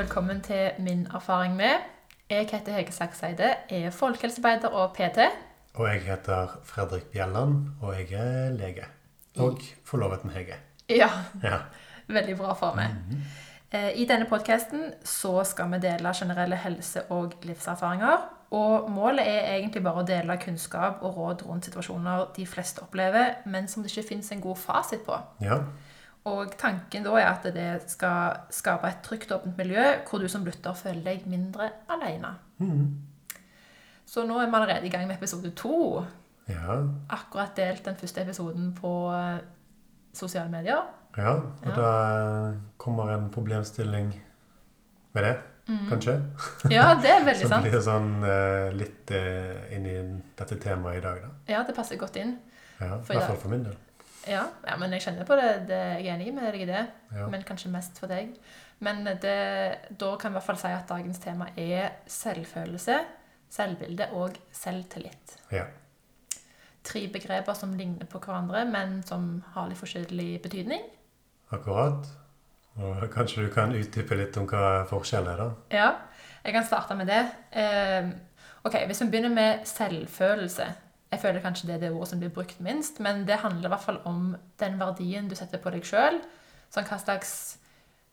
velkommen til min erfaring med. Jeg heter Hege Sakseide, er folkehelsearbeider og PT. Og jeg heter Fredrik Bjelland, og jeg er lege. Og forlovet med Hege. Ja, Ja. veldig bra for meg. Eh, I denne podkasten så skal vi dele generelle helse- og livserfaringer. Og målet er egentlig bare å dele kunnskap og råd rundt situasjoner de fleste opplever, men som det ikke fins en god fasit på. ja. Og tanken da er at det skal skape et trygt åpent miljø hvor du som lytter føler deg mindre alene. Så nå er vi allerede i gang med episode to. Ja. Akkurat delt den første episoden på eh, sosiale medier. ja. Og Ja. da kommer en problemstilling med det, kanskje. Ja, det er veldig sant. Som blir sånn eh, litt eh, inn i dette temaet i dag, da. Ja, det passer godt inn. Ja, I hvert fall for min del. Ja, ja men jeg kjenner på det. det jeg er enig med deg i det. Ja. Men kanskje mest for deg. Men det, da kan jeg i hvert fall si at dagens tema er selvfølelse, selvbilde og selvtillit. Ja. Tre begreper som ligner på hverandre, men som har litt forskjellig betydning. Akkurat. Og kanskje du kan utdype litt om hva forskjellen er, da? Ja, jeg kan starte med det. Eh, ok, Hvis vi begynner med selvfølelse Jeg føler kanskje det er det ordet som blir brukt minst, men det handler i hvert fall om den verdien du setter på deg sjøl. Sånn hva slags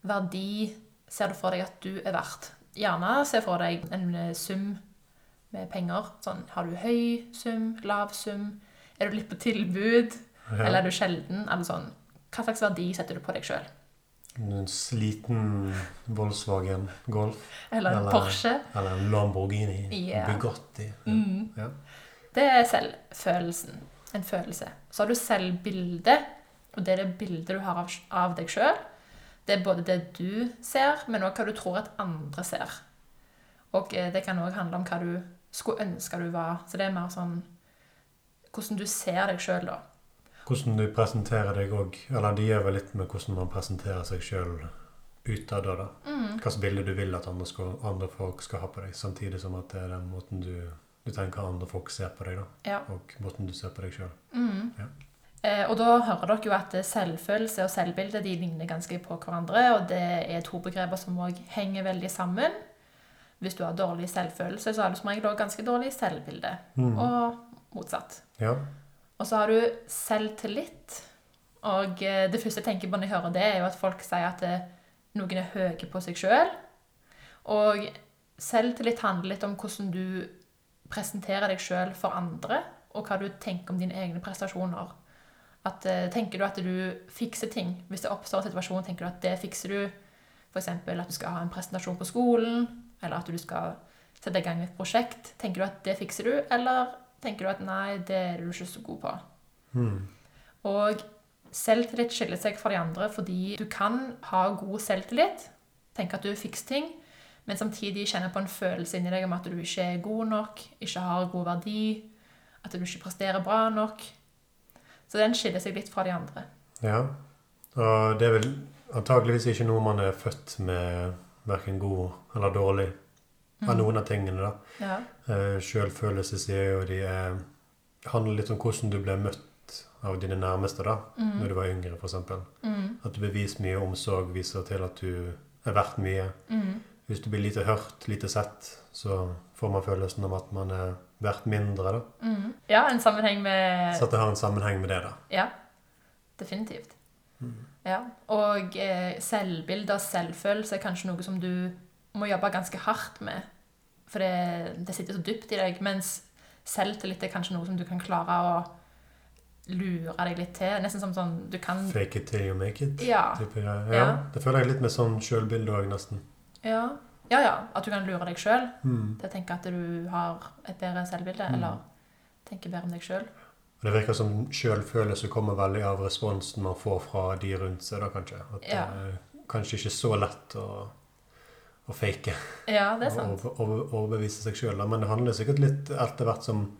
verdi ser du for deg at du er verdt? Gjerne se for deg en eh, sum med penger. Sånn, har du høy sum, lav sum? Er du litt på tilbud? Eller er du sjelden? Eller sånn. Hva slags verdi setter du på deg sjøl? En sliten Volkswagen Golf. Eller en Eller- Porsche? Eller en Lamborghini. Yeah. Bugatti. Mm. Ja. Det er selvfølelsen. En følelse. Så har du selvbildet, og det er det bildet du har av, av deg sjøl. Det er både det du ser, men òg hva du tror at andre ser. Og eh, det kan òg handle om hva du skulle ønske du var. Så det er mer sånn hvordan du ser deg sjøl, da. Hvordan du presenterer deg òg. Eller det gjør vel litt med hvordan man presenterer seg sjøl utad. da, da. Mm. Hvilket bilde du vil at andre, skal, andre folk skal ha på deg. Samtidig som at det er den måten du, du tenker andre folk ser på deg, da. Ja. Og måten du ser på deg sjøl. Mm. Ja. Eh, og da hører dere jo at selvfølelse og selvbilde de ligner ganske på hverandre, og det er to begreper som òg henger veldig sammen. Hvis du har dårlig selvfølelse, så har du som regel òg ganske dårlig selvbilde. Mm. Og motsatt. Ja. Og så har du selvtillit. Og eh, det første jeg tenker på når jeg hører det, er jo at folk sier at eh, noen er høye på seg sjøl. Og selvtillit handler litt om hvordan du presenterer deg sjøl for andre, og hva du tenker om dine egne prestasjoner. At, eh, tenker du at du fikser ting? Hvis det oppstår en situasjon, tenker du at det fikser du? F.eks. at du skal ha en presentasjon på skolen, eller at du skal sette i gang et prosjekt. Tenker du at det fikser du, eller tenker du at nei, det er du ikke så god på? Mm. Og selvtillit skiller seg fra de andre fordi du kan ha god selvtillit, tenke at du fikser ting, men samtidig kjenne på en følelse inni deg om at du ikke er god nok, ikke har god verdi, at du ikke presterer bra nok. Så den skiller seg litt fra de andre. ja. Og det er vel antageligvis ikke noe man er født med verken god eller dårlig. Av noen av tingene, da. Ja. Sjølfølelse Selvfølelse sier jo de er handler litt om hvordan du ble møtt av dine nærmeste da, når du var yngre, f.eks. Mm. At du beviser mye omsorg, viser til at du er verdt mye. Mm. Hvis du blir lite hørt, lite sett, så får man følelsen om at man er verdt mindre. da. Mm. Ja, en sammenheng med Så at det har en sammenheng med det. da. Ja, definitivt. Ja. Og eh, selvbilde og selvfølelse er kanskje noe som du må jobbe ganske hardt med. For det, det sitter så dypt i deg. Mens selvtillit er kanskje noe som du kan klare å lure deg litt til. Nesten som sånn du kan Fake it till you make it. Ja. Type, ja. ja. Ja. Det føler jeg litt med sånn sjølbilde òg, nesten. Ja, ja. ja at du kan lure deg sjøl Mm. til å tenke at du har et bedre selvbilde. Eller tenke bedre om deg sjøl. Det virker som sjølfølelse kommer veldig av responsen man får fra de rundt seg, da kanskje. At Ja. det er kanskje ikke så lett å, å fake Ja, det er og sant. over- over- overbevise seg sjøl. Men det handler sikkert litt etter hvert som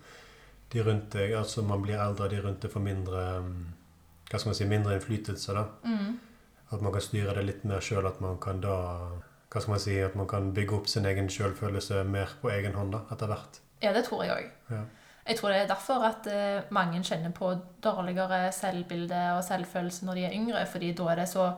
de rundt deg, altså man blir eldre, de rundt deg får mindre hva skal man si, mindre innflytelse. da. Mm. At man kan styre det litt mer sjøl. At man kan da hva skal man si, at man kan bygge opp sin egen sjølfølelse mer på egen hånd da, etter hvert. Ja, det tror jeg òg. Ja. Jeg tror det er derfor at eh, mange kjenner på dårligere selvbilde og selvfølelse når de er yngre, fordi da er det så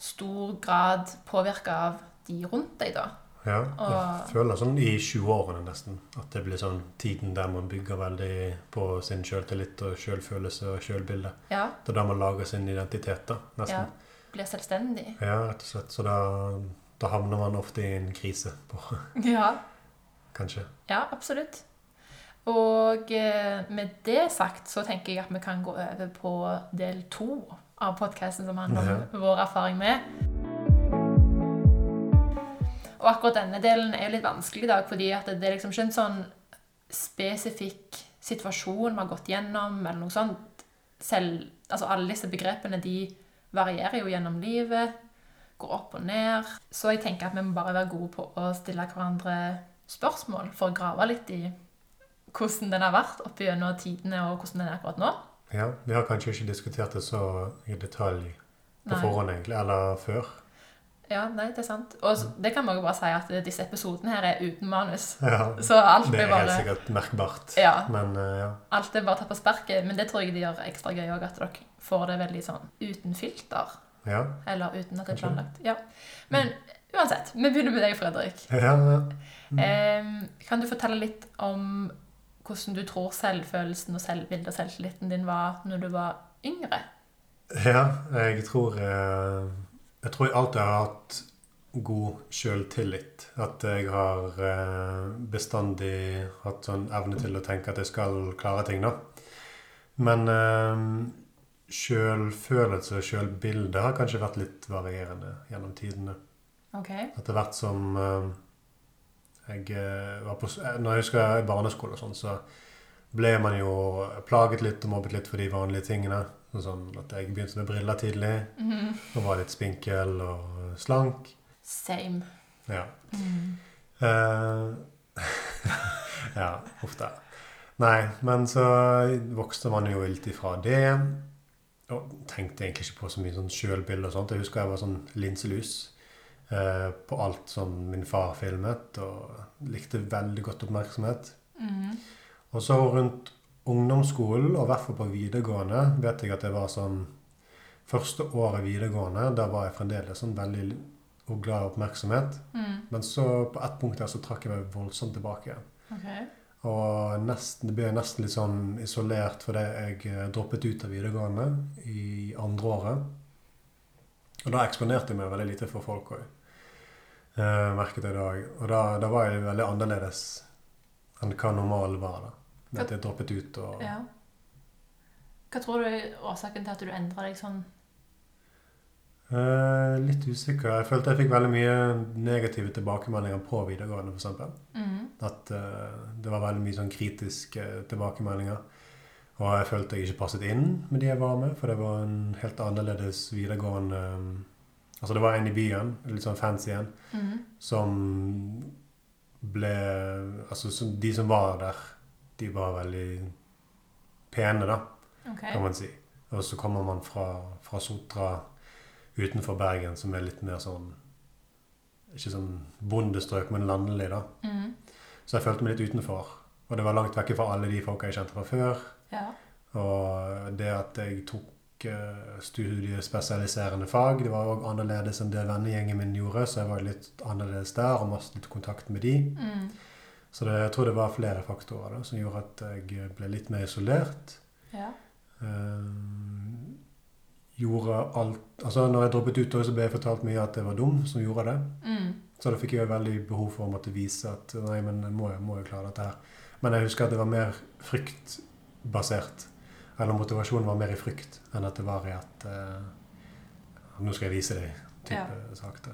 stor grad påvirka av de rundt deg, da. Ja, Og- jeg føler sånn i 20-årene nesten at det blir sånn tiden der man bygger veldig på sin selvtillit og selvfølelse og selvbilde. Ja, Det er da man lager sin identitet, da, Nesten. ja. Blir selvstendig. Ja, rett og slett. Så da, da havner man ofte i en krise, på, Ja, kanskje. ja absolutt. Og eh, med det sagt så tenker jeg at vi kan gå over på del to av podkasten som handler om vår erfaring med. Og akkurat denne delen er jo litt vanskelig i dag, fordi det er liksom ikke en sånn spesifikk situasjon vi har gått gjennom, eller noe sånt. Selv, altså alle disse begrepene de varierer jo gjennom livet, går opp og ned. Så jeg tenker at vi må bare være gode på å stille hverandre spørsmål for å grave litt i hvordan den har vært opp gjennom tidene, og hvordan den er akkurat nå. Ja, Vi har kanskje ikke diskutert det så i detalj på Nei. forhånd, egentlig, eller før. Ja, nei, det er sant. Og det kan man jo bare si at disse episodene her er uten manus. Ja, Så alt Det er er helt sikkert merkbart. Ja. Men eh, ja. Alt er bare tatt på sparket, men det tror jeg det gjør ekstra gøy òg, at dere får det veldig sånn uten filter. Ja. Eller uten at det er planlagt. Ja. Men uansett, vi begynner med deg, Fredrik. ja. Mm. Kan du fortelle litt om hvordan du tror selvfølelsen og selvbildet og selvtilliten din var når du var yngre? Ja, jeg tror eh, Jeg tror jeg alltid har hatt god sjøltillit. At jeg har eh, bestandig hatt sånn evne til å tenke at jeg skal klare ting, da. Men eh, sjølfølelse og sjølbilde har kanskje vært litt varierende gjennom tidene. Okay. Etter hvert som eh, jeg eh, var på eh, Når jeg husker i barneskole og sånn, så ble man jo plaget litt og mobbet litt for de vanlige tingene. Sånn at jeg begynte med briller tidlig Mhm. og var litt spinkel og slank. Same. Ja. Mm. Ja, ofte. Nei, men så vokste man jo litt ifra det. Og tenkte egentlig ikke på så mye sånn sjølbilde og sånt. Jeg husker jeg var sånn linselus eh, på alt som min far filmet, og likte veldig godt oppmerksomhet. Mm. Og så rundt ungdomsskolen, og i hvert fall på videregående, vet jeg at det var sånn Første året videregående, da var jeg fremdeles sånn veldig og glad i oppmerksomhet. Mm. Men så på ett punkt der så trakk jeg meg voldsomt tilbake. Ok. Og nesten, det ble nesten litt sånn isolert fordi jeg eh, droppet ut av videregående i andre året. Og da eksponerte jeg meg veldig lite for folk òg. Eh, merket jeg da. Og da, da var jeg veldig annerledes enn hva normalen var. da. Med at jeg droppet ut og Ja. Hva tror du er årsaken til at du endra deg sånn? Eh, Litt usikker. Jeg følte jeg fikk veldig mye negative tilbakemeldinger på videregående, f.eks. At uh, det var veldig mye sånn kritiske tilbakemeldinger. Og jeg følte jeg ikke passet inn med de jeg var med, for det var en helt annerledes videregående um, Altså det var en i byen, litt sånn fancy en, Mhm. som ble Altså som, de som var der, de var veldig pene, da, okay. kan man si. Og så kommer man fra, fra Sotra utenfor Bergen, som er litt mer sånn Ikke sånn bondestrøk, men landlig, da. Mhm. Så jeg følte meg litt utenfor. Og det var langt vekke fra alle de folka jeg kjente fra før. Ja. Og det at jeg tok eh, studiespesialiserende fag, det var òg annerledes enn det vennegjengen min gjorde, så jeg var litt annerledes der og mistet kontakt med de. Mm. Så det, jeg tror det var flere faktorer da, som gjorde at jeg ble litt mer isolert. Ja. Eh, gjorde alt Altså når jeg droppet ut, så ble jeg fortalt mye at jeg var dum som gjorde det. Mhm. Så da fikk jeg veldig behov for å måtte vise at nei, men jeg må, må jo klare dette her. Men jeg husker at det var mer fryktbasert. Eller motivasjonen var mer i frykt enn at det var i at uh, Nå skal jeg vise deg, type ja. sakte.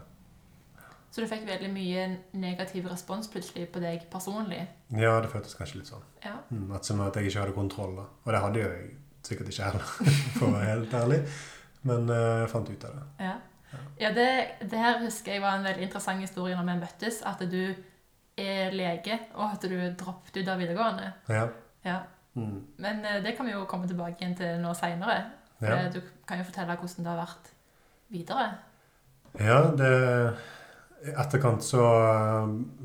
Så du fikk veldig mye negativ respons plutselig på deg personlig? Ja, det føltes kanskje litt sånn. Ja. Mm, at som at jeg ikke hadde kontroll. da. Og det hadde jo jeg sikkert ikke heller, for å være helt ærlig. Men eh, jeg fant ut av det. Ja, ja det, det her husker jeg var en veldig interessant historie når vi møttes. At du er lege, og at du droppet ut av videregående. Ja. Ja. Mm. Men eh, det kan vi jo komme tilbake igjen til nå seinere. Ja. Du kan jo fortelle hvordan det har vært videre. Ja, det I etterkant så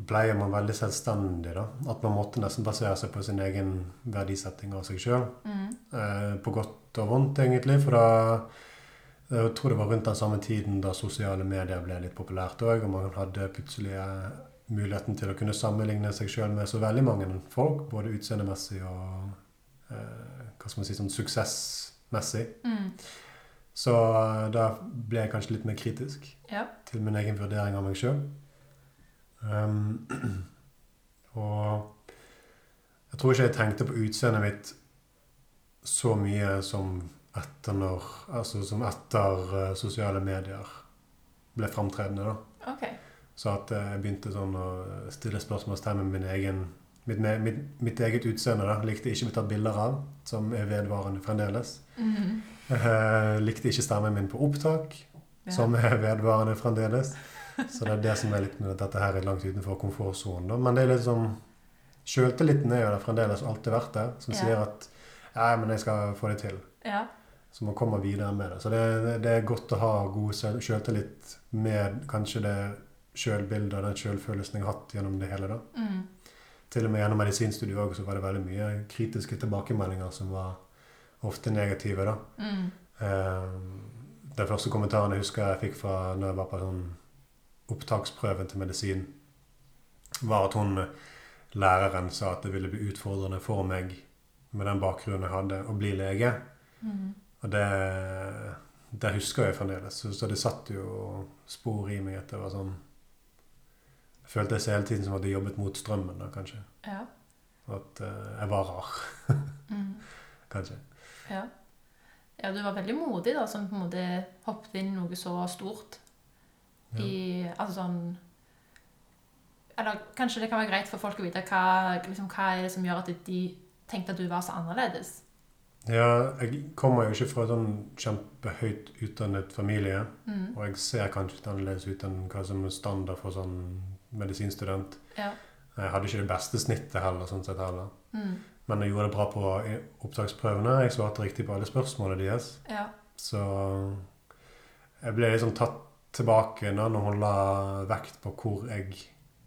ble man veldig selvstendig, da. At man måtte nesten basere seg på sin egen verdisetting av seg sjøl. Mm. Eh, på godt og vondt, egentlig. For da Jeg tror det var rundt den samme tiden da sosiale medier ble litt populært òg, og man hadde plutselig eh, muligheten til å kunne sammenligne seg sjøl med så veldig mange folk, både utseendemessig og eh, hva skal man si, sånn suksessmessig. Mm. Så eh, da ble jeg kanskje litt mer kritisk Ja. til min egen vurdering av meg sjøl. Um, og jeg tror ikke jeg tenkte på utseendet mitt så mye som etter når Altså som etter eh, sosiale medier ble framtredende, da. Okay. Så at eh, jeg begynte sånn å stille spørsmålstegn med min egen mitt, mitt, mitt eget utseende. da, Likte ikke å bli tatt bilder av, som er vedvarende fremdeles. Mhm. Eh, likte ikke stemmen min på opptak, Ja. som er vedvarende fremdeles. Så det er det som er litt med at dette her er langt utenfor komfortsonen. Men det er litt sånn Sjøltilliten er jo der fremdeles, alltid vært der, som Ja. sier at ja, men jeg skal få det til. Ja. Så man kommer videre med det. Så det, det er godt å ha god selvtillit sjøltillit med kanskje det sjølbildet og den sjølfølelsen jeg har hatt gjennom det hele. da. Mm. Til og med gjennom medisinstudiet også, så var det veldig mye kritiske tilbakemeldinger som var ofte negative. da. Mm. Eh, den første kommentaren jeg husker jeg fikk fra når jeg var på sånn opptaksprøven til medisin, var at hun, læreren, sa at det ville bli utfordrende for meg med den bakgrunnen jeg hadde, å bli lege. Mm. Og det, det husker jeg fremdeles. Så, så det satt jo spor i meg at det var sånn Jeg følte jeg hele tiden som jeg jobbet mot strømmen, da, kanskje. Ja. At uh, jeg var rar, Mm. kanskje. Ja. ja, du var veldig modig da, som på en måte hoppet inn i noe så stort. Ja. I, altså sånn Eller kanskje det kan være greit for folk å vite hva, liksom, hva er det som gjør at de tenkte at du var så annerledes. Ja, jeg kommer jo ikke fra en sånn kjempehøyt utdannet familie. Mm. Og jeg ser kanskje litt annerledes ut enn hva som er standard for sånn medisinstudent. Ja. Jeg hadde ikke det beste snittet heller, sånn sett heller. Mm. Men jeg gjorde det bra på opptaksprøvene. Jeg svarte riktig på alle spørsmålene deres. ja. Så jeg ble liksom tatt tilbake da når hun la vekt på hvor jeg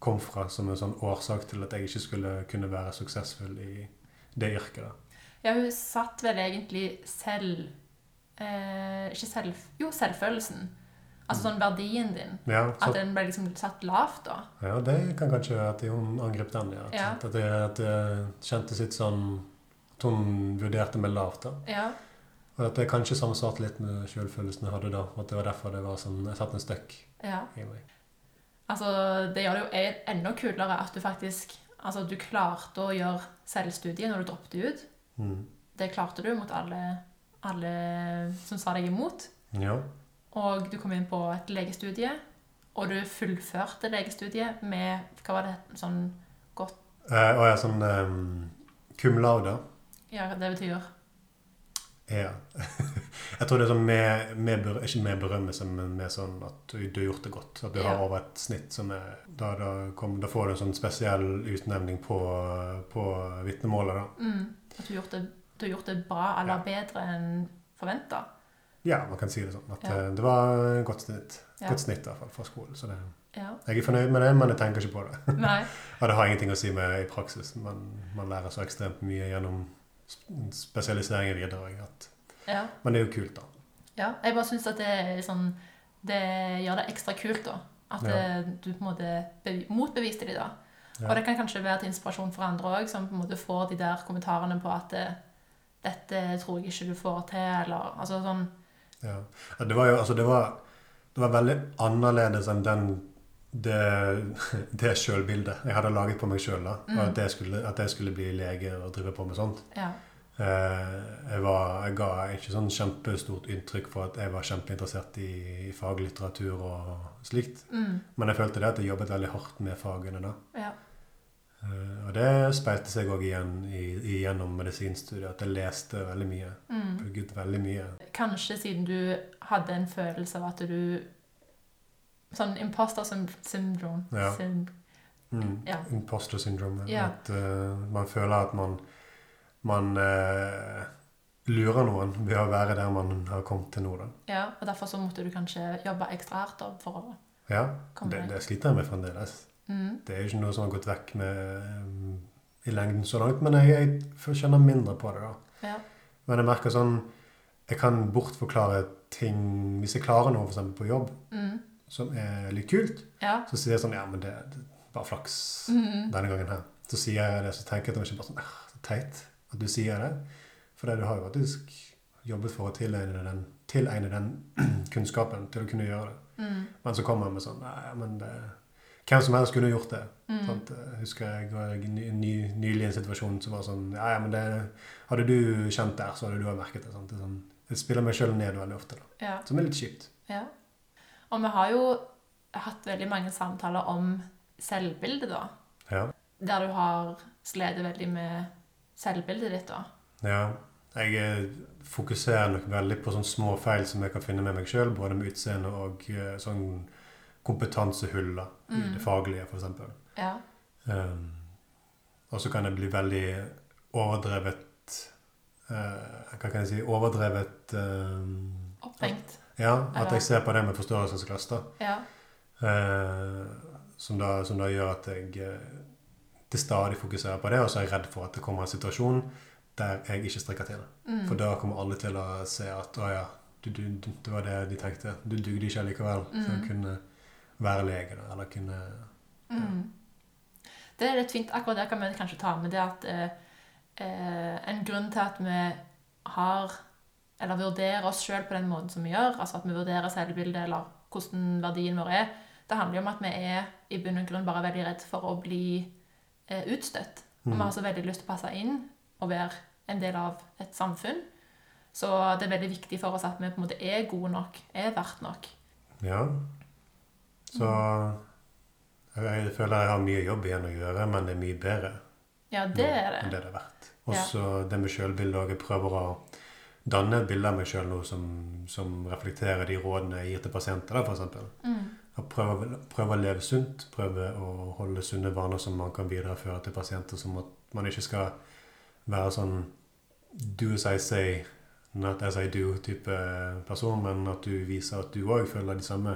kom fra, som en sånn årsak til at jeg ikke skulle kunne være suksessfull i det yrket. da. Ja, hun satt vel egentlig selv eh, Ikke selv... Jo, selvfølelsen. Altså sånn verdien din. Ja, så At den ble liksom satt lavt, da. Ja, det kan kanskje være at hun angrep den, ja. Ja. At, det, at det kjentes litt sånn At hun vurderte meg lavt, da. Ja. Og at det kanskje samsvarte litt med selvfølelsen jeg hadde da. og At det var derfor det var sånn Jeg satte en støkk ja. i meg. Altså, det gjør det jo enda kulere at du faktisk Altså, du klarte å gjøre selvstudie når du droppet ut. Mm. Det klarte du mot alle, alle som sa deg imot. Ja. Og du kom inn på et legestudie, og du fullførte legestudiet med Hva var det? Sånn godt Eh, er sånn um, cum laude. Ja, det betyr Ja. jeg tror det er sånn med, med Ikke med berømmelse, men med sånn at du, har gjort det godt. At du Ja. har over et snitt som er Da, da, kom, da får du en sånn spesiell utnevning på, på vitnemålet, da. mm, At du har gjort det, du har gjort det bra eller Ja. bedre enn forventa. Ja, man kan si det sånn. At Ja. eh, det var et godt snitt. Godt snitt i hvert fall fra skolen. Så det, Ja. jeg er fornøyd med det, men jeg tenker ikke på det. Nei. Og det har ingenting å si med i praksis. Man, man lærer så ekstremt mye gjennom spesialiseringen videre. At, Ja. men det er jo kult, da. Ja, jeg bare syns at det er sånn Det gjør det ekstra kult, da. At Ja. eh, du på en måte motbeviste de da. Ja. Og det kan kanskje være til inspirasjon for andre òg, som på en måte får de der kommentarene på at eh, 'Dette tror jeg ikke du får til', eller altså sånn Ja. Ja, Det var jo altså det var, det var veldig annerledes enn den det, det sjølbildet jeg hadde laget på meg sjøl. Mm. At, jeg skulle- at jeg skulle bli lege og drive på med sånt. Ja. Eh, jeg, var, jeg ga ikke sånn kjempestort inntrykk for at jeg var kjempeinteressert i, i faglitteratur og slikt. Mm, Men jeg følte det at jeg jobbet veldig hardt med fagene da. ja. Eh, og det speilte seg òg igjen i, igjennom medisinstudiet. At jeg leste veldig mye. Mm. Plugget veldig mye. Kanskje siden du hadde en følelse av at du Sånn imposter syndrom. syndrome. Ja. Syn- Mm. Ja. Imposter syndrome. Ja. At uh, man føler at man, man eh, lurer noen ved å være der man har kommet til nå. Da. ja, og derfor så måtte du kanskje jobbe ekstra hardt for å Ja, komme det, deg det sliter jeg med fremdeles. mm. Det er jo ikke noe som har gått vekk med, mm, i lengden så langt, men jeg, jeg kjenner mindre på det. da. Ja. Men jeg merker sånn jeg kan bortforklare ting Hvis jeg klarer noe eksempel på jobb Mm. som er litt kult, Ja. så sier jeg sånn Ja, men det, det er bare flaks Mhm. denne gangen her. Så sier jeg det, så tenker jeg at det ikke bare sånn «Ah, Så teit at du sier det. For du har jo faktisk jobbet for å tilegne den, tilegne den kunnskapen til å kunne gjøre det. Mm. Men så kommer man med sånn Nei, men det, hvem som helst kunne gjort det. Mm. Husker jeg var ny, ny, nylig i en situasjon som var sånn Ja, ja, men det Hadde du kjent der, så hadde du merket det. Sant? Det sånn, jeg spiller meg sjøl ned veldig ofte, da. Ja. Som er litt kjipt. ja. Og vi har jo hatt veldig mange samtaler om selvbildet, da. Ja. Der du har slitt veldig med selvbildet ditt, da. ja. Jeg eh, fokuserer nok veldig på sånne små feil som jeg kan finne med meg sjøl, både med utseende og eh, sånn kompetansehull da, i Mm. det faglige, f.eks. Ja. Um, og så kan jeg bli veldig overdrevet uh, Hva kan jeg si Overdrevet um, Opphengt. Ja, at jeg ser på det med forståelsesglass. da. Ja. Uh, som, da som da gjør at jeg til stadig fokuserer på det, og så er jeg redd for at det kommer en situasjon der jeg ikke strekker til. Mm. For da kommer alle til å se at å ja, du, du, du, det var det de tenkte. Du dugde ikke likevel til å Mm. kunne være lege, da, eller kunne Mm. Det er litt fint. Akkurat det kan vi kanskje ta med det at eh, eh, en grunn til at vi har eller vurderer oss sjøl på den måten som vi gjør, altså at vi vurderer selvbildet eller hvordan verdien vår er, det handler jo om at vi er i bunn og grunn bare veldig redd for å bli eh, utstøtt. Og vi har så veldig lyst til å passe inn og være en del av et samfunn. Så det er veldig viktig for oss at vi på en måte er gode nok, er verdt nok. Ja. Så jeg, føler jeg har mye jobb igjen å gjøre, men det er mye bedre Ja, det er enn det. det det verdt. Og så det med sjølbildet òg. Jeg prøver å danne et bilde av meg sjøl nå som, som reflekterer de rådene jeg gir til pasienter, f.eks. Mm. Prøve, prøve å leve sunt. Prøve å holde sunne vaner som man kan videreføre til pasienter. Som at man ikke skal være sånn do as I say, not as I do-type person, men at du viser at du òg følger de samme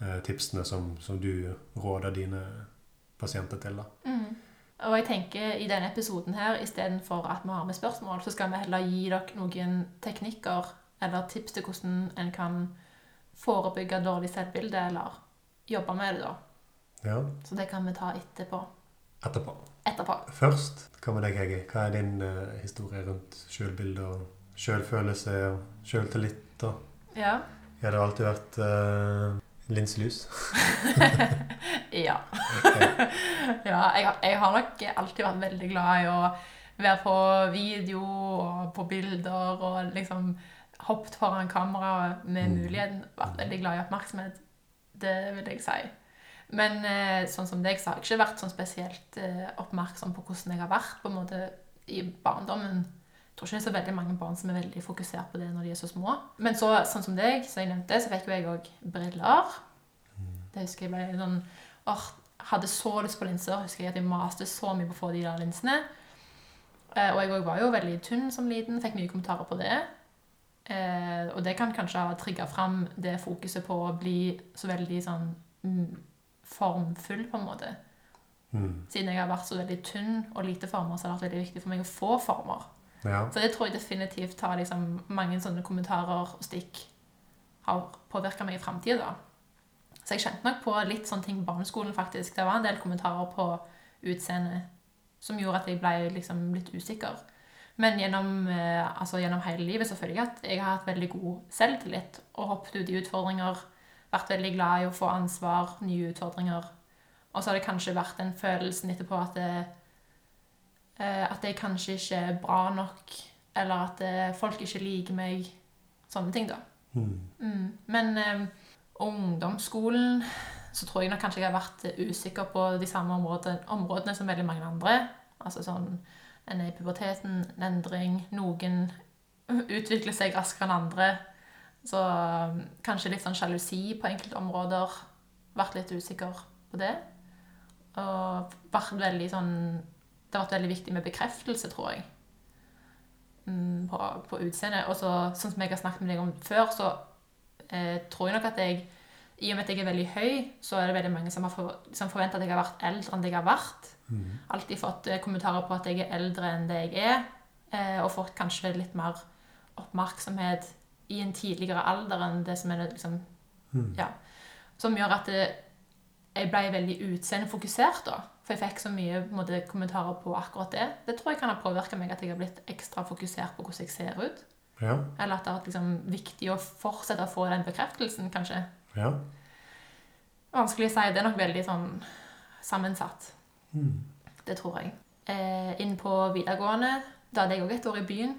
eh, tipsene som, som du råder dine pasienter til. da. Mm. Og jeg tenker i denne episoden her, istedenfor at vi har med spørsmål, så skal vi heller gi dere noen teknikker eller tips til hvordan en kan forebygge dårlig selvbilde, eller jobbe med det, da. Ja, Så det kan vi ta etterpå. etterpå. Etterpå. Først, hva med deg, Hege? Hva er din uh, historie rundt sjølbilde og sjølfølelse og sjøltillit? og Ja. Har det alltid vært uh, linselus? ja. ja jeg, jeg har nok alltid vært veldig glad i å være på video og på bilder og liksom hoppet foran kamera med Mm. muligheten. Vært veldig glad i oppmerksomhet. Det vil jeg si. Men eh, sånn som deg, så har jeg ikke vært sånn spesielt eh, oppmerksom på hvordan jeg har vært på en måte i barndommen. Jeg tror ikke det er så veldig mange barn som er veldig fokusert på det når de er så små. Men så, sånn som deg, som jeg nevnte, så fikk jo jeg òg briller. Det husker jeg ble sånn åh, Hadde så lyst på linser. Husker jeg at jeg maste så mye på å få de der linsene. Eh, og jeg òg var jo veldig tynn som liten. Fikk mye kommentarer på det. Eh, og det kan kanskje ha trigga fram det fokuset på å bli så veldig sånn mm, formfull, på en måte. Mm. Siden jeg har vært så veldig tynn og lite former, så har det vært veldig viktig for meg å få former. Ja. Så det tror jeg definitivt har liksom mange sånne kommentarer og stikk har påvirka meg i framtida. Så jeg kjente nok på litt sånne ting på barneskolen, faktisk. Det var en del kommentarer på utseendet som gjorde at jeg ble liksom litt usikker. Men gjennom, eh, altså gjennom hele livet så føler jeg at jeg har hatt veldig god selvtillit og hoppet ut i utfordringer. Vært veldig glad i å få ansvar, nye utfordringer. Og så har det kanskje vært den følelsen etterpå at det, eh, at jeg kanskje ikke er bra nok, eller at eh, folk ikke liker meg. Sånne ting, da. Mm. Mm. Men um, ungdomsskolen så tror jeg nok kanskje jeg har vært usikker på de samme områdene, områdene som veldig mange andre. Altså sånn en er i puberteten, en endring, noen utvikler seg raskere enn andre. Så eh, kanskje litt sånn sjalusi på enkelte områder. Vært litt usikker på det. Og vært veldig sånn Det har vært veldig viktig med bekreftelse, tror jeg. Mm, på, på utseendet. Og så, sånn som jeg har snakket med deg om før, så eh, tror jeg nok at jeg I og med at jeg er veldig høy, så er det veldig mange som for, som forventer at jeg har vært eldre enn jeg har vært. Mm. Alltid fått eh, kommentarer på at jeg er eldre enn det jeg er. Eh, og fått kanskje litt mer oppmerksomhet i en tidligere alder enn det som er liksom Mm. Ja. Som gjør at det, jeg ble veldig utseendefokusert da. For jeg fikk så mye måte, kommentarer på akkurat det. Det tror jeg kan ha påvirka meg at jeg har blitt ekstra fokusert på hvordan jeg ser ut. Ja. Eller at det har vært liksom, viktig å fortsette å få den bekreftelsen, kanskje. Ja. Vanskelig å si. Det er nok veldig sånn sammensatt. Mm. Det tror jeg. Eh, inn på videregående, da hadde jeg òg et år i byen.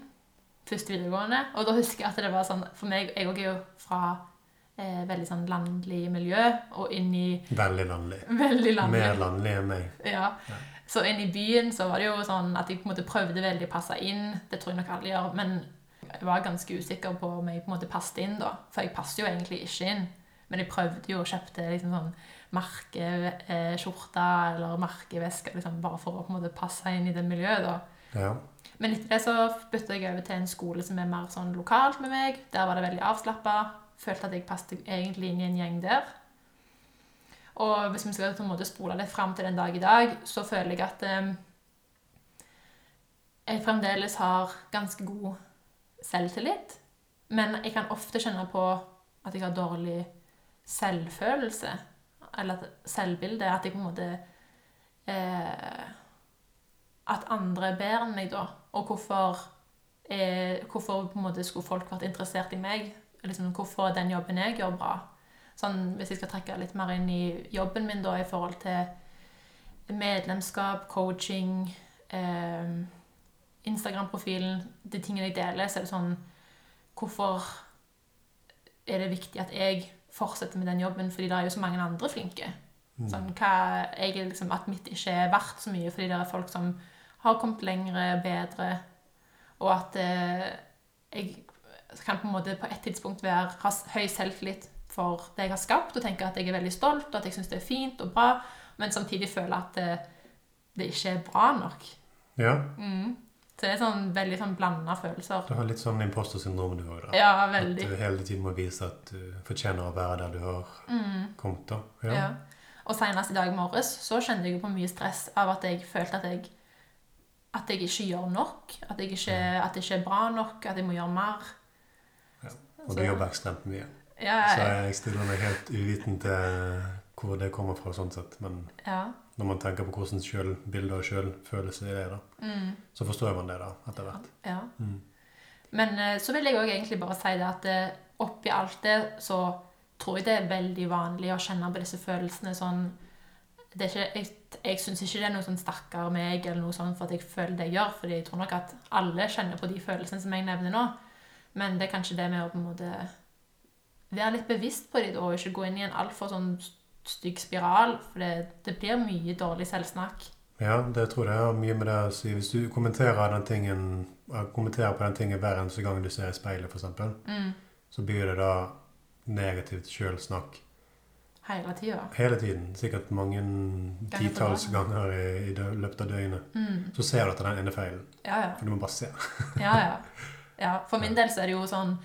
Første videregående. Og da husker jeg at det var sånn For meg, jeg òg er jo fra eh, veldig sånn landlig miljø, og inn i Veldig landlig. Veldig landlig. Mer landlig enn meg. Ja. Ja. Så inn i byen så var det jo sånn at jeg på en måte prøvde veldig å passe inn. Det tror jeg nok alle gjør. Men jeg var ganske usikker på om jeg på en måte passet inn, da. For jeg passer jo egentlig ikke inn. Men jeg prøvde jo å kjøpte liksom sånn merkeskjorte eller merkeveske liksom, bare for å på en måte passe inn i det miljøet. da. Ja. Men etter det så bytta jeg over til en skole som er mer sånn lokalt med meg. Der var det veldig avslappa. Følte at jeg passet egentlig inn i en gjeng der. Og hvis vi skal på en måte spole litt fram til den dag i dag, så føler jeg at eh, jeg fremdeles har ganske god selvtillit. Men jeg kan ofte kjenne på at jeg har dårlig selvfølelse. Eller selvbilde. At jeg på en måte eh, At andre er bedre enn meg, da. Og hvorfor, eh, hvorfor på en måte skulle folk vært interessert i meg? Liksom, hvorfor er den jobben jeg gjør, bra? Sånn, hvis jeg skal trekke litt mer inn i jobben min da, i forhold til medlemskap, coaching, eh, Instagram-profilen, de tingene jeg deler, så er det sånn Hvorfor er det viktig at jeg fortsetter med den jobben, fordi det er jo så mange andre flinke? Mm. Sånn, hva, jeg liksom, at mitt ikke er verdt så mye, fordi det er folk som har kommet lengre, bedre, og at eh, jeg kan på en måte på et tidspunkt være, ha høy selvtillit for det jeg har skapt, og tenke at jeg er veldig stolt, og at jeg syns det er fint og bra, men samtidig føle at det, det ikke er bra nok. ja. Mm. Så det er sånn veldig sånn blanda følelser. Du har litt sånn impostersyndrom du òg. Ja, At du hele tiden må vise at du fortjener å være der du har Mm. kommet. da. Ja. Ja. Og senest i dag morges så kjente jeg på mye stress av at jeg følte at jeg at jeg ikke gjør nok. At, jeg ikke, at det ikke er bra nok. At jeg må gjøre mer. Og du jobber ekstremt mye. Ja, Så jeg stiller meg helt uviten til hvor det kommer fra, sånn sett. Men ja. Når man tenker på hvordan selvbilde og selvfølelse er det, da, Mm, så forstår man det da, etter hvert. ja. Mm. Men eh, så vil jeg òg egentlig bare si det at eh, oppi alt det så tror jeg det er veldig vanlig å kjenne på disse følelsene sånn det ikke, Jeg, jeg syns ikke det er noe sånn 'stakkar meg' eller noe sånt for at jeg føler det jeg gjør, fordi jeg tror nok at alle kjenner på de følelsene som jeg nevner nå. Men det er kanskje det med å på en måte være litt bevisst på dem og ikke gå inn i en altfor sånn stygg spiral, for det, det blir mye dårlig selvsnakk. Ja, det tror jeg har mye med det å si. Hvis du kommenterer, den tingen, kommenterer på den tingen hver eneste gang du ser i speilet, f.eks., Mm. så blir det da negativt sjølsnakk Hele tida. hele tiden. Sikkert mange titalls ganger i, i løpet av døgnet. Mm. Så ser du etter den ene feilen. Ja, ja. For du må bare se. Ja, ja. ja. For min del så er det jo sånn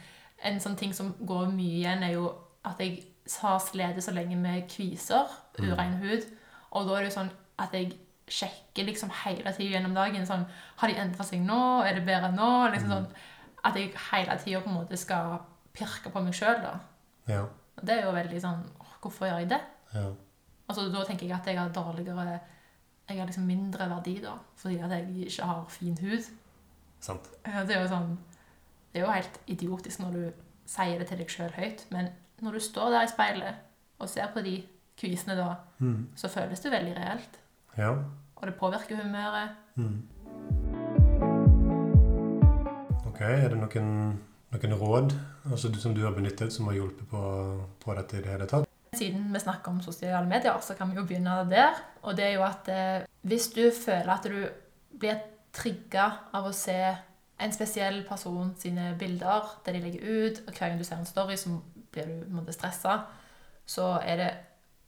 En sånn ting som går mye igjen, er jo at jeg har slitt så lenge med kviser, Mm. urein hud. Og da er det jo sånn at jeg sjekker liksom hele tida gjennom dagen. sånn, Har de endra seg nå? Er det bedre nå? liksom Mm. sånn, At jeg hele tida på en måte skal pirke på meg sjøl, da. Ja. Og det er jo veldig sånn Hvorfor gjør jeg det? ja. Altså, Da tenker jeg at jeg har dårligere Jeg har liksom mindre verdi, da, fordi at jeg ikke har fin hud. Sant. Det er jo sånn Det er jo helt idiotisk når du sier det til deg sjøl høyt, men når du står der i speilet og ser på de kvisene da, Mm. så føles det veldig reelt. Ja. Og det påvirker humøret. Mm. Ok, er det noen, noen råd altså, som du har benyttet som har hjulpet på, på dette i det hele tatt? Siden vi snakker om sosiale medier, så kan vi jo begynne der. Og det er jo at eh, hvis du føler at du blir trigga av å se en spesiell person sine bilder, det de legger ut, og hver gang du ser en story, så blir du på en måte stressa, så er det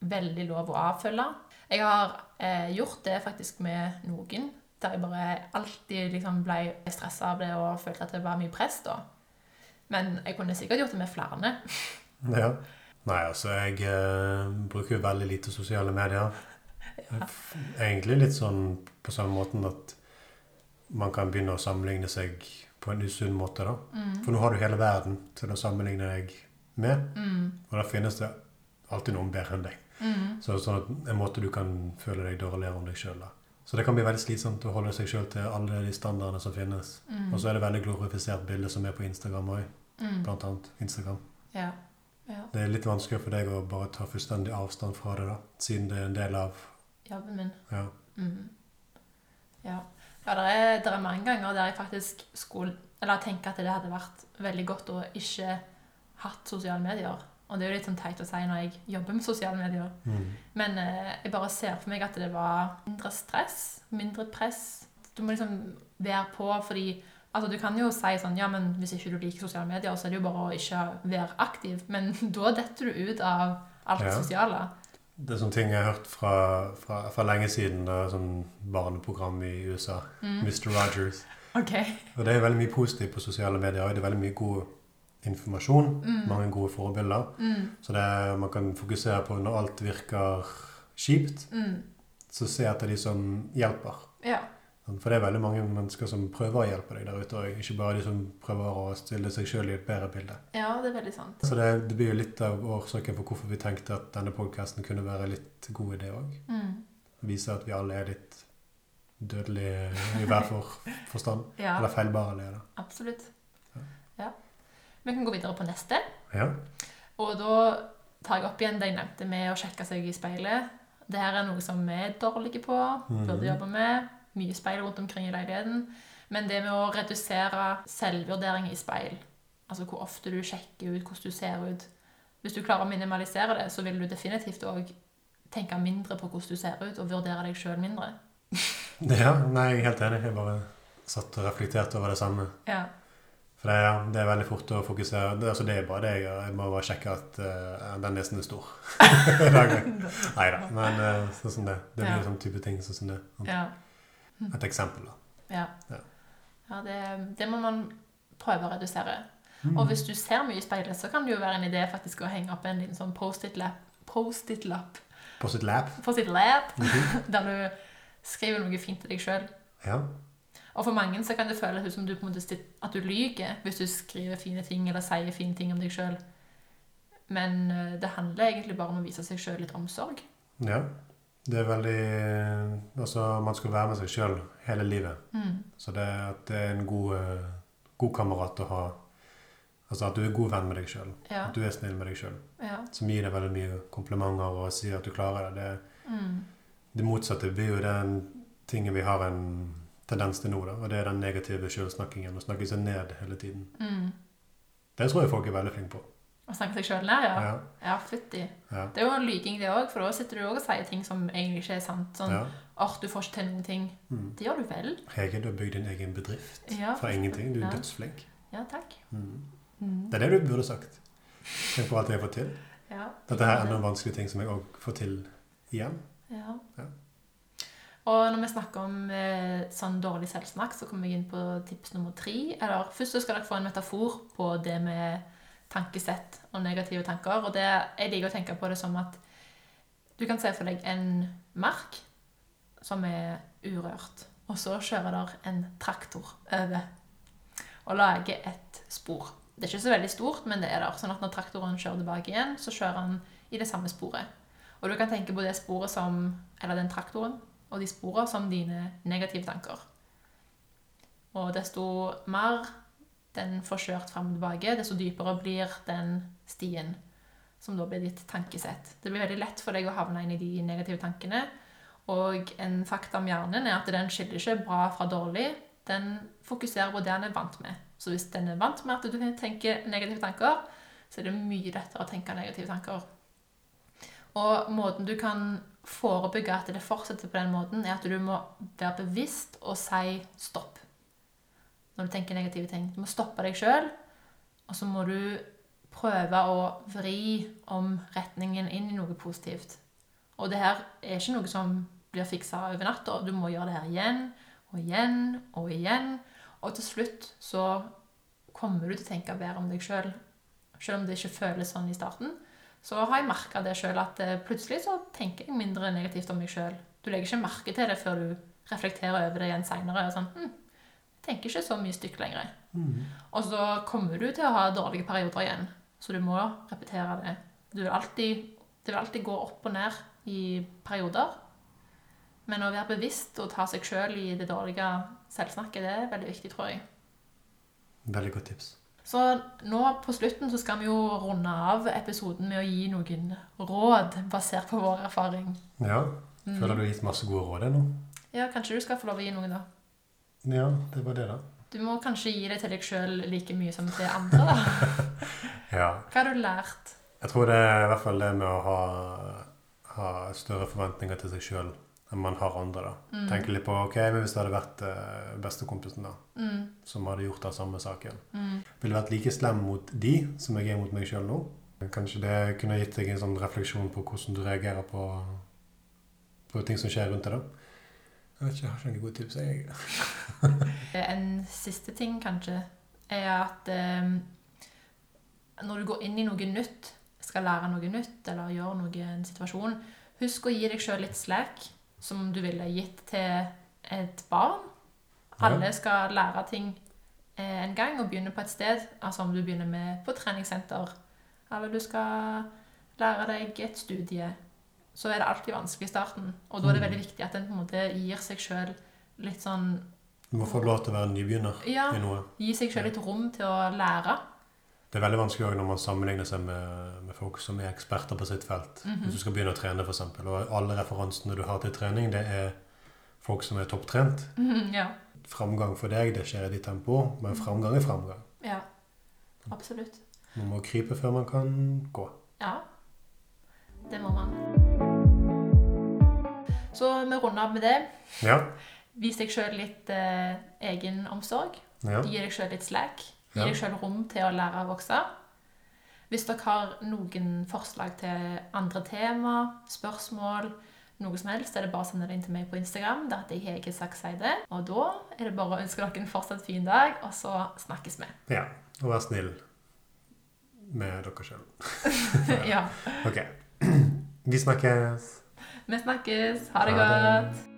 veldig lov å avfølge. Jeg har eh, gjort det faktisk med noen, der jeg bare alltid liksom ble stressa av det og følte at det var mye press da. Men jeg kunne sikkert gjort det med flere. Ja. Nei, altså, jeg eh, bruker jo veldig lite sosiale medier. Ja. Egentlig litt sånn på samme måten at man kan begynne å sammenligne seg på en usunn måte. da. Mm. For nå har du hele verden til å sammenligne deg med, Mm. og da finnes det alltid noen bedre enn deg. Mm. Så sånn at en måte du kan føle deg dårligere om deg sjøl. Så det kan bli veldig slitsomt å holde seg sjøl til alle de standardene som finnes. Mm. Og så er det veldig glorifisert bilde som er på Instagram òg, Mm. blant annet. Instagram. Ja. ja. Det er litt vanskelig for deg å bare ta fullstendig avstand fra det, da, siden det er en del av Jobben min. ja. Mm. Ja. ja det, er, det er mange ganger der jeg faktisk skulle Eller tenker at det hadde vært veldig godt å ikke hatt sosiale medier. Og det er jo litt sånn teit å si når jeg jobber med sosiale medier. Mm. Men eh, jeg bare ser for meg at det var mindre stress, mindre press. Du må liksom være på, fordi altså Du kan jo si sånn Ja, men hvis ikke du liker sosiale medier, så er det jo bare å ikke være aktiv. Men da detter du ut av alt det Ja. sosiale. Det er sånne ting jeg har hørt fra, fra, fra lenge siden. Sånn barneprogram i USA. Mm. Mr. Rogers. Okay. Og det er veldig mye positivt på sosiale medier. og Det er veldig mye god informasjon. Mm. Mange gode forbilder. Mm. Så det man kan fokusere på når alt virker kjipt, Mm. så se etter de som hjelper. Ja. For det er veldig mange mennesker som prøver å hjelpe deg der ute. òg. ikke bare de som prøver å stille seg sjøl i et bedre bilde. ja, det er veldig sant. Så det, det blir jo litt av årsaken for hvorfor vi tenkte at denne podkasten kunne være litt god idé òg. Mm. Vise at vi alle er litt dødelige i hver for forstand. Ja, Eller feilbare. Eller. absolutt. Vi kan gå videre på neste. Ja. Og da tar jeg opp igjen det jeg nevnte med å sjekke seg i speilet. Det her er noe som vi er dårlige på, Mhm. burde jobbe med. Mye speil rundt omkring i leiligheten. Men det med å redusere selvvurdering i speil, altså hvor ofte du sjekker ut hvordan du ser ut Hvis du klarer å minimalisere det, så vil du definitivt òg tenke mindre på hvordan du ser ut, og vurdere deg sjøl mindre. ja. Nei, jeg er helt enig. Jeg bare satt og reflekterte over det samme. Ja. For det, ja, det er veldig fort å fokusere. Det, altså, det er bare det jeg gjør. Jeg må bare sjekke at uh, den nesen er stor. Nei da. Men uh, sånn som det. Det blir Ja. sånn type ting sånn som det. ja. Et eksempel, da. Ja. Ja. ja det, det må man prøve å redusere. Mm. Og hvis du ser mye i speilet, så kan det jo være en idé faktisk å henge opp en liten sånn Post-It-lapp Post-It-lapp Post-It-lap. på sitt lap, Mhm. der du skriver noe fint til deg sjøl. Ja. Og for mange så kan det føles som du på en måte at du lyver hvis du skriver fine ting eller sier fine ting om deg sjøl. Men eh, det handler egentlig bare om å vise seg sjøl litt omsorg. ja. Det er veldig Altså, man skal være med seg sjøl hele livet. Mm. Så det, at det er en god, eh, god kamerat å ha Altså at du er god venn med deg sjøl. Ja. At du er snill med deg sjøl. ja. Som gir deg veldig mye komplimenter og sier at du klarer det. Det, Mm. det motsatte blir jo den tingen vi har en tendens til nå, da. Og det er den negative sjølsnakkingen. Å snakke seg ned hele tiden. Mm. Det tror jeg folk er veldig flinke på. Å snakke seg sjøl ned, ja. Ja. Ja, fytti. Ja. Det er jo en lyking, det òg, for da sitter du òg og sier ting som egentlig ikke er sant. Sånn ja. åh, du får ikke til noen ting. Mm. Det gjør du vel? Hege, du har bygd din egen bedrift Ja, fra ingenting. Du er Ja. dødsflink. Ja, takk. Mm. Mm. Det er det du burde sagt. Tenk på alt jeg har fått til. Ja. Dette er enda en vanskelig ting som jeg òg får til igjen. Ja. Og når vi snakker om eh, sånn dårlig selvsnakk, så kommer jeg inn på tips nummer tre. Eller først så skal dere få en metafor på det med tankesett og negative tanker. Og det, jeg liker å tenke på det som at du kan se for deg en mark som er urørt. Og så kjører der en traktor over og lager et spor. Det er ikke så veldig stort, men det er der. Sånn at når traktoren kjører tilbake igjen, så kjører han i det samme sporet. Og du kan tenke på det sporet som Eller den traktoren og de sporene som dine negative tanker. Og desto mer den får kjørt fram og tilbake, desto dypere blir den stien. Som da blir ditt tankesett. Det blir veldig lett for deg å havne inn i de negative tankene. Og en fakta om hjernen er at den skiller ikke bra fra dårlig. Den fokuserer på det den er vant med. Så hvis den er vant med at du tenker negative tanker, så er det mye lettere å tenke negative tanker. Og måten du kan forebygge at det fortsetter på den måten, er at du må være bevisst og si stopp når du tenker negative ting. Du må stoppe deg sjøl, og så må du prøve å vri om retningen inn i noe positivt. Og det her er ikke noe som blir fiksa over natta. Du må gjøre det her igjen og igjen og igjen. Og til slutt så kommer du til å tenke bedre om deg sjøl. Selv om det ikke føles sånn i starten så har jeg merka det sjøl at eh, plutselig så tenker jeg mindre negativt om meg sjøl. Du legger ikke merke til det før du reflekterer over det igjen seinere. Sånn, hm, jeg tenker ikke så mye stygt lenger. Mm. Og så kommer du til å ha dårlige perioder igjen, så du må repetere det. Du vil alltid, det vil alltid gå opp og ned i perioder. Men å være bevisst og ta seg sjøl i det dårlige selvsnakket, det er veldig viktig, tror jeg. Veldig godt tips. Så nå på slutten så skal vi jo runde av episoden med å gi noen råd basert på vår erfaring. Ja. Mm. Føler du har gitt masse gode råd ennå? Ja, kanskje du skal få lov å gi noen, da. Ja, det var det, da. Du må kanskje gi det til deg sjøl like mye som til andre, da. Ja. Hva har du lært? Jeg tror det er i hvert fall det med å ha, ha større forventninger til seg sjøl enn man har andre. da. Mm. Tenker litt på ok, men hvis det hadde vært eh, bestekompisen da, Mm, som hadde gjort den samme saken, mm, ville vært like slem mot de som jeg er mot meg sjøl nå. Kanskje det kunne gitt deg en sånn refleksjon på hvordan du reagerer på, på ting som skjer rundt deg. da. Jeg vet ikke, jeg har ikke noen gode tips. jeg. En siste ting, kanskje, er at eh, når du går inn i noe nytt, skal lære noe nytt eller gjøre noe i en situasjon, husk å gi deg sjøl litt slack, som du ville gitt til et barn. Alle skal lære ting eh, en gang og begynne på et sted. Altså om du begynner med på treningssenter, eller du skal lære deg et studie, så er det alltid vanskelig i starten. Og da er det Mm. veldig viktig at en på en måte gir seg sjøl litt sånn Du må få lov til å være nybegynner Ja, i noe. gi seg sjøl litt rom til å lære. Det er veldig vanskelig når man sammenligner seg med, med folk som er eksperter på sitt felt. Mhm. Hvis du skal begynne å trene, f.eks. Og alle referansene du har til trening, det er folk som er topptrent. Mhm, Ja. Framgang for deg, det skjer i ditt tempo, men framgang er framgang. ja. Absolutt. Man må krype før man kan gå. Ja. Det må man. Så vi runder av med det. Ja. Vis deg sjøl litt eh, egenomsorg. ja. Gi deg sjøl litt slack. Gi Ja. deg sjøl rom til å lære å vokse. Hvis dere har noen forslag til andre tema, spørsmål, noe som helst, er det bare å sende det inn til meg på Instagram. Der heter jeg Hege Sakseide. Og da er det bare å ønske dere en fortsatt fin dag, og så snakkes vi. ja. Og vær snill med dere sjøl. ja. Ok. Vi snakkes. Vi snakkes. Ha det Ha det. godt.